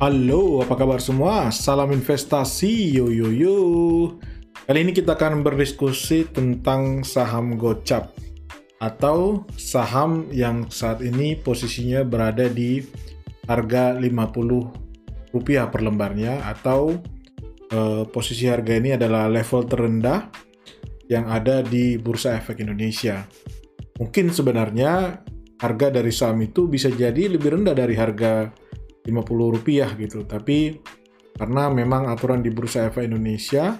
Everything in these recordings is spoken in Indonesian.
Halo, apa kabar semua? Salam investasi, yo yo yo. Kali ini kita akan berdiskusi tentang saham gocap atau saham yang saat ini posisinya berada di harga 50 rupiah per lembarnya atau eh, posisi harga ini adalah level terendah yang ada di Bursa Efek Indonesia. Mungkin sebenarnya harga dari saham itu bisa jadi lebih rendah dari harga 50 rupiah gitu. Tapi karena memang aturan di Bursa Efek Indonesia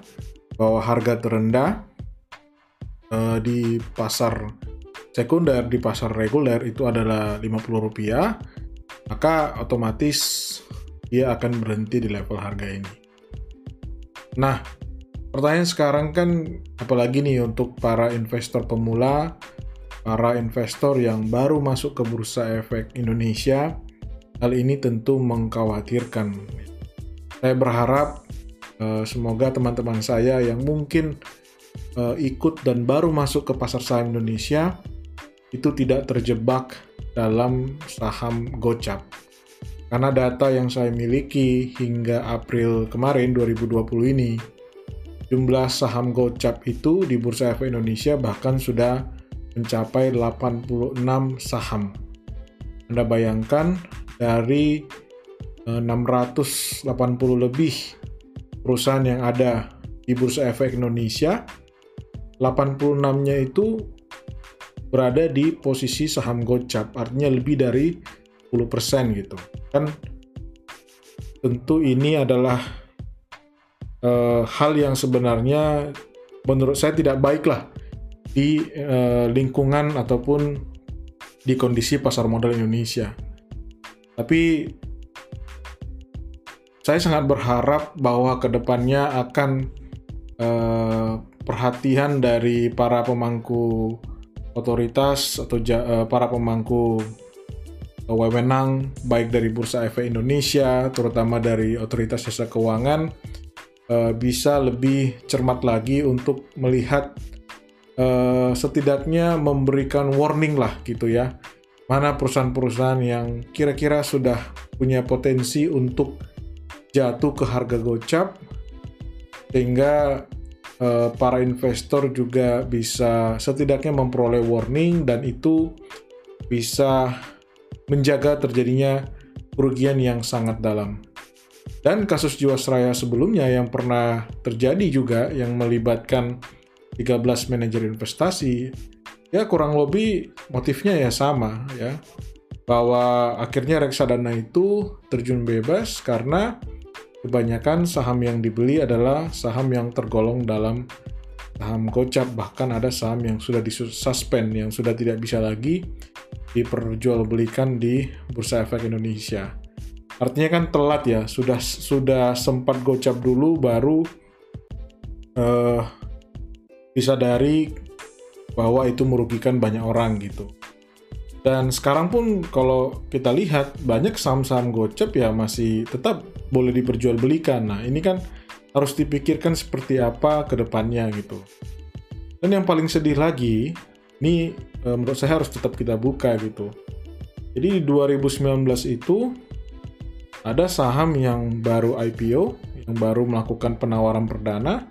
bahwa harga terendah uh, di pasar sekunder di pasar reguler itu adalah 50 rupiah, maka otomatis dia akan berhenti di level harga ini. Nah, pertanyaan sekarang kan apalagi nih untuk para investor pemula para investor yang baru masuk ke Bursa Efek Indonesia, hal ini tentu mengkhawatirkan. Saya berharap uh, semoga teman-teman saya yang mungkin uh, ikut dan baru masuk ke pasar saham Indonesia itu tidak terjebak dalam saham gocap. Karena data yang saya miliki hingga April kemarin 2020 ini, jumlah saham gocap itu di Bursa Efek Indonesia bahkan sudah mencapai 86 saham. Anda bayangkan dari 680 eh, lebih perusahaan yang ada di Bursa Efek Indonesia, 86-nya itu berada di posisi saham gocap, artinya lebih dari 10% gitu. Kan tentu ini adalah uh, hal yang sebenarnya menurut saya tidak baik lah di uh, lingkungan ataupun di kondisi pasar modal Indonesia. Tapi saya sangat berharap bahwa ke depannya akan uh, perhatian dari para pemangku otoritas atau uh, para pemangku wewenang baik dari Bursa Efek Indonesia, terutama dari otoritas jasa keuangan, uh, bisa lebih cermat lagi untuk melihat uh, setidaknya memberikan warning lah gitu ya. Mana perusahaan-perusahaan yang kira-kira sudah punya potensi untuk jatuh ke harga gocap sehingga uh, para investor juga bisa setidaknya memperoleh warning dan itu bisa menjaga terjadinya kerugian yang sangat dalam. Dan kasus Jiwasraya sebelumnya yang pernah terjadi juga yang melibatkan 13 manajer investasi, ya kurang lebih motifnya ya sama ya. Bahwa akhirnya reksadana itu terjun bebas karena kebanyakan saham yang dibeli adalah saham yang tergolong dalam saham gocap bahkan ada saham yang sudah disuspend yang sudah tidak bisa lagi diperjualbelikan di Bursa Efek Indonesia. Artinya kan telat ya, sudah sudah sempat gocap dulu baru uh, disadari bahwa itu merugikan banyak orang gitu. Dan sekarang pun kalau kita lihat banyak saham-saham gocap ya masih tetap boleh diperjualbelikan. Nah ini kan harus dipikirkan seperti apa ke depannya gitu. Dan yang paling sedih lagi, ini e, menurut saya harus tetap kita buka gitu. Jadi di 2019 itu ada saham yang baru IPO, yang baru melakukan penawaran perdana,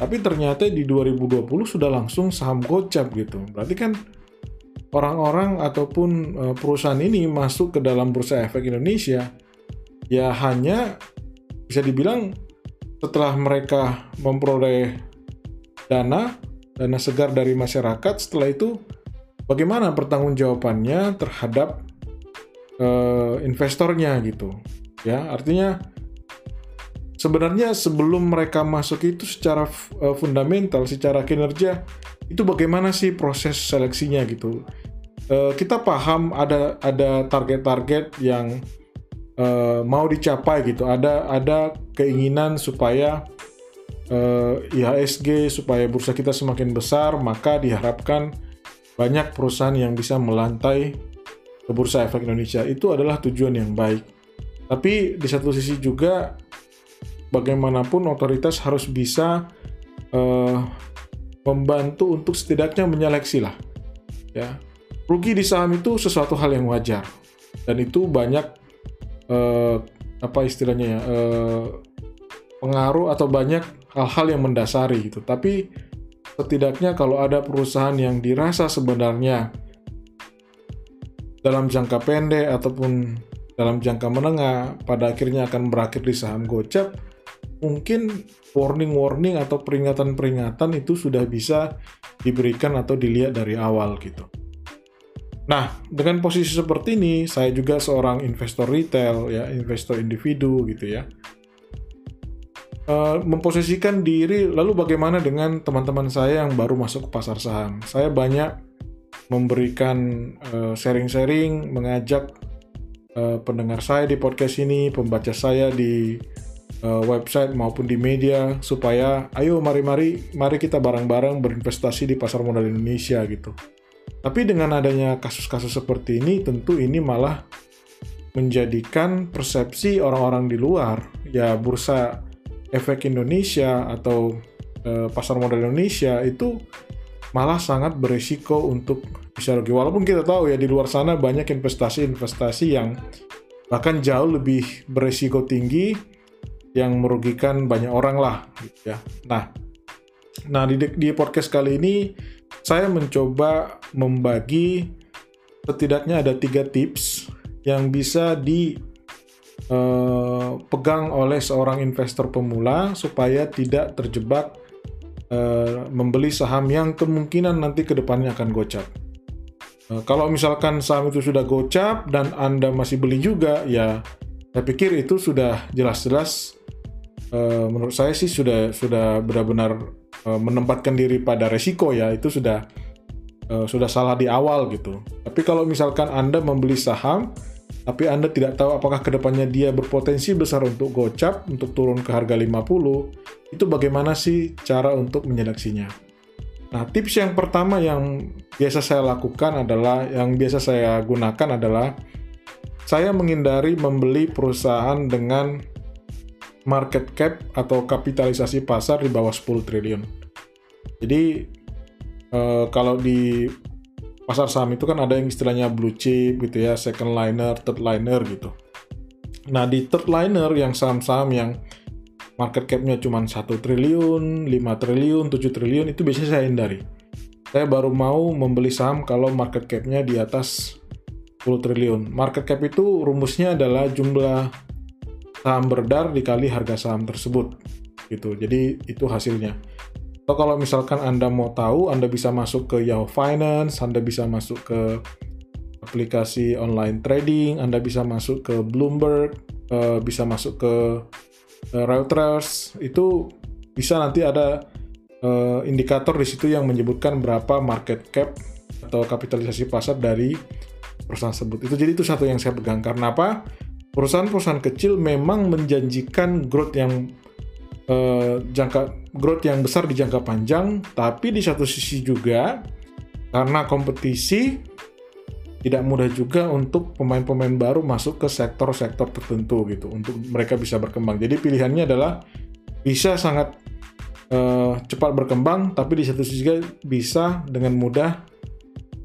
tapi ternyata di 2020 sudah langsung saham gocap gitu. Berarti kan orang-orang ataupun uh, perusahaan ini masuk ke dalam bursa efek Indonesia ya hanya bisa dibilang setelah mereka memperoleh dana dana segar dari masyarakat setelah itu bagaimana pertanggungjawabannya terhadap uh, investornya gitu ya artinya sebenarnya sebelum mereka masuk itu secara uh, fundamental, secara kinerja itu bagaimana sih proses seleksinya gitu. Uh, kita paham ada ada target-target yang uh, mau dicapai gitu. Ada ada keinginan supaya IHSG supaya bursa kita semakin besar, maka diharapkan banyak perusahaan yang bisa melantai ke bursa efek Indonesia. Itu adalah tujuan yang baik. Tapi di satu sisi juga bagaimanapun otoritas harus bisa uh, membantu untuk setidaknya menyeleksi lah ya rugi di saham itu sesuatu hal yang wajar dan itu banyak uh, apa istilahnya ya eh, pengaruh atau banyak hal-hal yang mendasari gitu. Tapi setidaknya kalau ada perusahaan yang dirasa sebenarnya dalam jangka pendek ataupun dalam jangka menengah pada akhirnya akan berakhir di saham gocap, mungkin warning-warning atau peringatan-peringatan itu sudah bisa diberikan atau dilihat dari awal gitu. Nah, dengan posisi seperti ini, saya juga seorang investor retail, ya, investor individu gitu ya. Uh, memposisikan diri, lalu bagaimana dengan teman-teman saya yang baru masuk ke pasar saham? Saya banyak memberikan uh, sharing-sharing, mengajak uh, pendengar saya di podcast ini, pembaca saya di uh, website maupun di media supaya ayo mari-mari mari kita bareng-bareng berinvestasi di pasar modal Indonesia gitu. Tapi dengan adanya kasus-kasus seperti ini, tentu ini malah menjadikan persepsi orang-orang di luar, ya bursa efek Indonesia atau e, pasar modal Indonesia itu malah sangat berisiko untuk bisa rugi. Walaupun kita tahu ya di luar sana banyak investasi-investasi yang bahkan jauh lebih berisiko tinggi yang merugikan banyak orang lah, gitu ya. Nah, nah di, di podcast kali ini saya mencoba membagi setidaknya ada tiga tips yang bisa dipegang uh, oleh seorang investor pemula supaya tidak terjebak uh, membeli saham yang kemungkinan nanti ke depannya akan gocap. Uh, kalau misalkan saham itu sudah gocap dan Anda masih beli juga, ya saya pikir itu sudah jelas-jelas uh, menurut saya sih sudah sudah benar-benar uh, menempatkan diri pada resiko ya itu sudah uh, sudah salah di awal gitu. Tapi kalau misalkan Anda membeli saham tapi Anda tidak tahu apakah ke depannya dia berpotensi besar untuk gocap, untuk turun ke harga 50, itu bagaimana sih cara untuk menyeleksinya? Nah, tips yang pertama yang biasa saya lakukan adalah, yang biasa saya gunakan adalah, saya menghindari membeli perusahaan dengan market cap atau kapitalisasi pasar di bawah 10 triliun. Jadi uh, kalau di pasar saham itu kan ada yang istilahnya blue chip gitu ya, second liner, third liner gitu. Nah di third liner yang saham-saham yang market capnya cuma 1 triliun, 5 triliun, 7 triliun itu biasanya saya hindari. Saya baru mau membeli saham kalau market capnya di atas 10 triliun. Market cap itu rumusnya adalah jumlah saham beredar dikali harga saham tersebut gitu. Jadi itu hasilnya. Atau kalau misalkan Anda mau tahu, Anda bisa masuk ke Yahoo Finance, Anda bisa masuk ke aplikasi online trading, Anda bisa masuk ke Bloomberg, uh, bisa masuk ke uh, Reuters, itu bisa nanti ada uh, indikator di situ yang menyebutkan berapa market cap atau kapitalisasi pasar dari perusahaan tersebut. Itu jadi itu satu yang saya pegang. Karena apa? Perusahaan-perusahaan kecil memang menjanjikan growth yang uh, jangka growth yang besar di jangka panjang, tapi di satu sisi juga karena kompetisi tidak mudah juga untuk pemain-pemain baru masuk ke sektor-sektor tertentu gitu untuk mereka bisa berkembang. Jadi pilihannya adalah bisa sangat uh, cepat berkembang, tapi di satu sisi juga bisa dengan mudah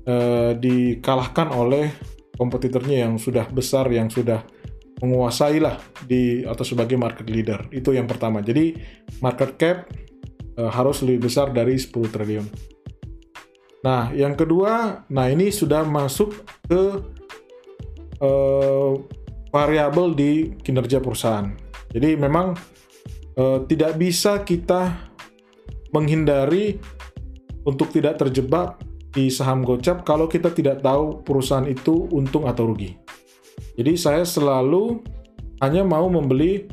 uh, dikalahkan oleh kompetitornya yang sudah besar, yang sudah menguasai lah di atau sebagai market leader. Itu yang pertama. Jadi market cap uh, harus lebih besar dari 10 triliun. Nah, yang kedua, nah ini sudah masuk ke uh, variabel di kinerja perusahaan. Jadi memang uh, tidak bisa kita menghindari untuk tidak terjebak di saham gocap kalau kita tidak tahu perusahaan itu untung atau rugi. Jadi saya selalu hanya mau membeli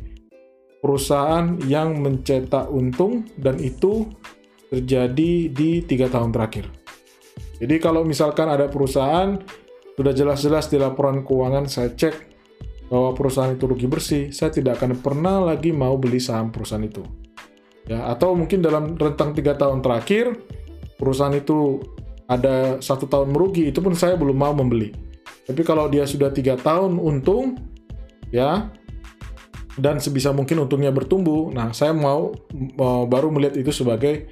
perusahaan yang mencetak untung dan itu terjadi di tiga tahun terakhir. Jadi kalau misalkan ada perusahaan sudah jelas-jelas di laporan keuangan saya cek bahwa perusahaan itu rugi bersih, saya tidak akan pernah lagi mau beli saham perusahaan itu. Ya, atau mungkin dalam rentang tiga tahun terakhir perusahaan itu ada satu tahun merugi, itu pun saya belum mau membeli. Tapi kalau dia sudah tiga tahun untung, ya, dan sebisa mungkin untungnya bertumbuh, nah saya mau, mau baru melihat itu sebagai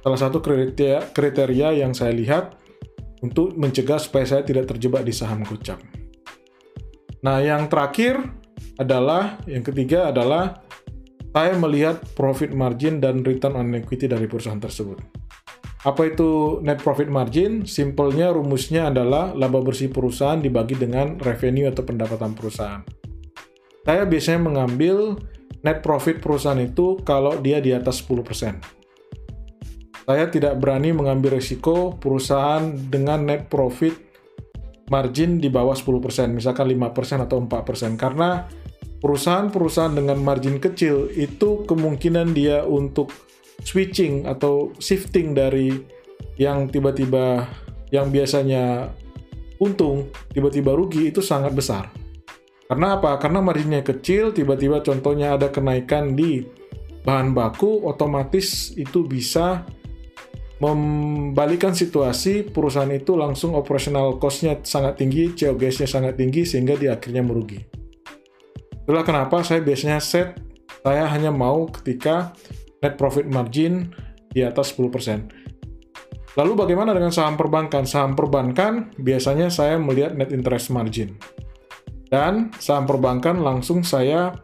salah satu kriteria, kriteria yang saya lihat untuk mencegah supaya saya tidak terjebak di saham gocap. Nah, yang terakhir adalah yang ketiga adalah saya melihat profit margin dan return on equity dari perusahaan tersebut. Apa itu net profit margin? Simpelnya rumusnya adalah laba bersih perusahaan dibagi dengan revenue atau pendapatan perusahaan. Saya biasanya mengambil net profit perusahaan itu kalau dia di atas 10%. Saya tidak berani mengambil risiko perusahaan dengan net profit margin di bawah 10%, misalkan 5% atau 4%. Karena perusahaan-perusahaan dengan margin kecil itu kemungkinan dia untuk switching atau shifting dari yang tiba-tiba yang biasanya untung tiba-tiba rugi itu sangat besar. Karena apa? Karena marginnya kecil, tiba-tiba contohnya ada kenaikan di bahan baku, otomatis itu bisa membalikan situasi perusahaan itu langsung operational cost-nya sangat tinggi, COGS-nya sangat tinggi sehingga di akhirnya merugi. Itulah kenapa saya biasanya set saya hanya mau ketika net profit margin di atas 10%. Lalu bagaimana dengan saham perbankan? Saham perbankan biasanya saya melihat net interest margin. Dan saham perbankan langsung saya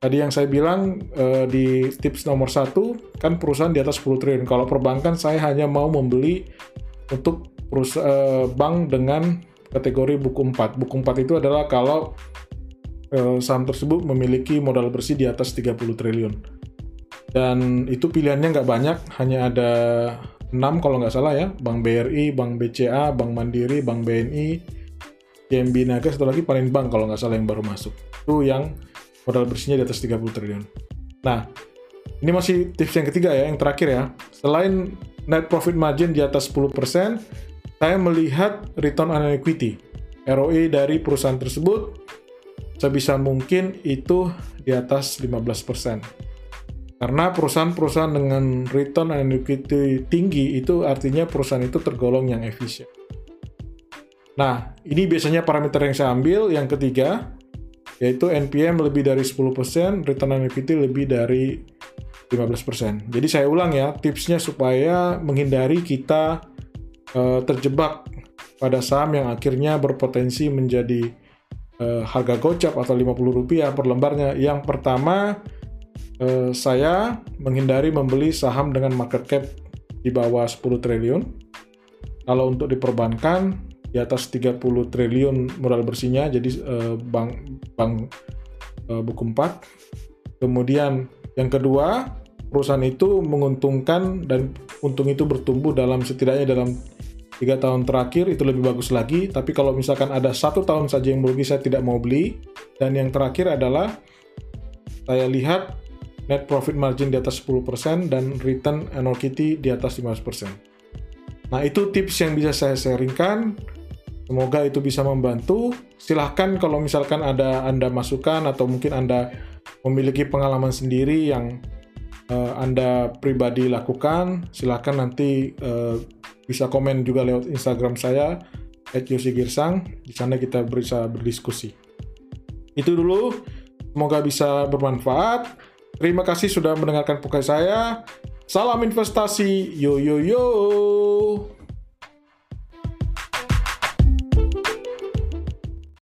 Tadi yang saya bilang uh, di tips nomor satu kan perusahaan di atas 10 triliun. Kalau perbankan saya hanya mau membeli untuk perusahaan uh, bank dengan kategori buku 4. Buku 4 itu adalah kalau uh, saham tersebut memiliki modal bersih di atas 30 triliun. Dan itu pilihannya nggak banyak, hanya ada 6 kalau nggak salah ya. Bank BRI, Bank BCA, Bank Mandiri, Bank BNI, CMB Naga, satu lagi paling bank kalau nggak salah yang baru masuk. Itu yang modal bersihnya di atas 30 triliun. Nah, ini masih tips yang ketiga ya, yang terakhir ya. Selain net profit margin di atas 10%, saya melihat return on equity, ROE dari perusahaan tersebut sebisa mungkin itu di atas 15%. Karena perusahaan-perusahaan dengan return on equity tinggi itu artinya perusahaan itu tergolong yang efisien. Nah, ini biasanya parameter yang saya ambil. Yang ketiga, yaitu NPM lebih dari 10%, return on equity lebih dari 15%. Jadi saya ulang ya, tipsnya supaya menghindari kita uh, terjebak pada saham yang akhirnya berpotensi menjadi uh, harga gocap atau 50 rupiah per lembarnya. Yang pertama, uh, saya menghindari membeli saham dengan market cap di bawah 10 triliun. Kalau untuk diperbankan, di atas 30 triliun modal bersihnya jadi uh, bank bank uh, buku 4 kemudian yang kedua perusahaan itu menguntungkan dan untung itu bertumbuh dalam setidaknya dalam tiga tahun terakhir itu lebih bagus lagi. Tapi kalau misalkan ada satu tahun saja yang merugi saya tidak mau beli. Dan yang terakhir adalah saya lihat net profit margin di atas 10% dan return equity di atas 15%. Nah, itu tips yang bisa saya sharingkan. Semoga itu bisa membantu. Silahkan kalau misalkan ada Anda masukan atau mungkin Anda memiliki pengalaman sendiri yang uh, Anda pribadi lakukan, silahkan nanti uh, bisa komen juga lewat Instagram saya @yosigirsang. Di sana kita bisa berdiskusi. Itu dulu. Semoga bisa bermanfaat. Terima kasih sudah mendengarkan podcast saya. Salam investasi. Yo yo yo.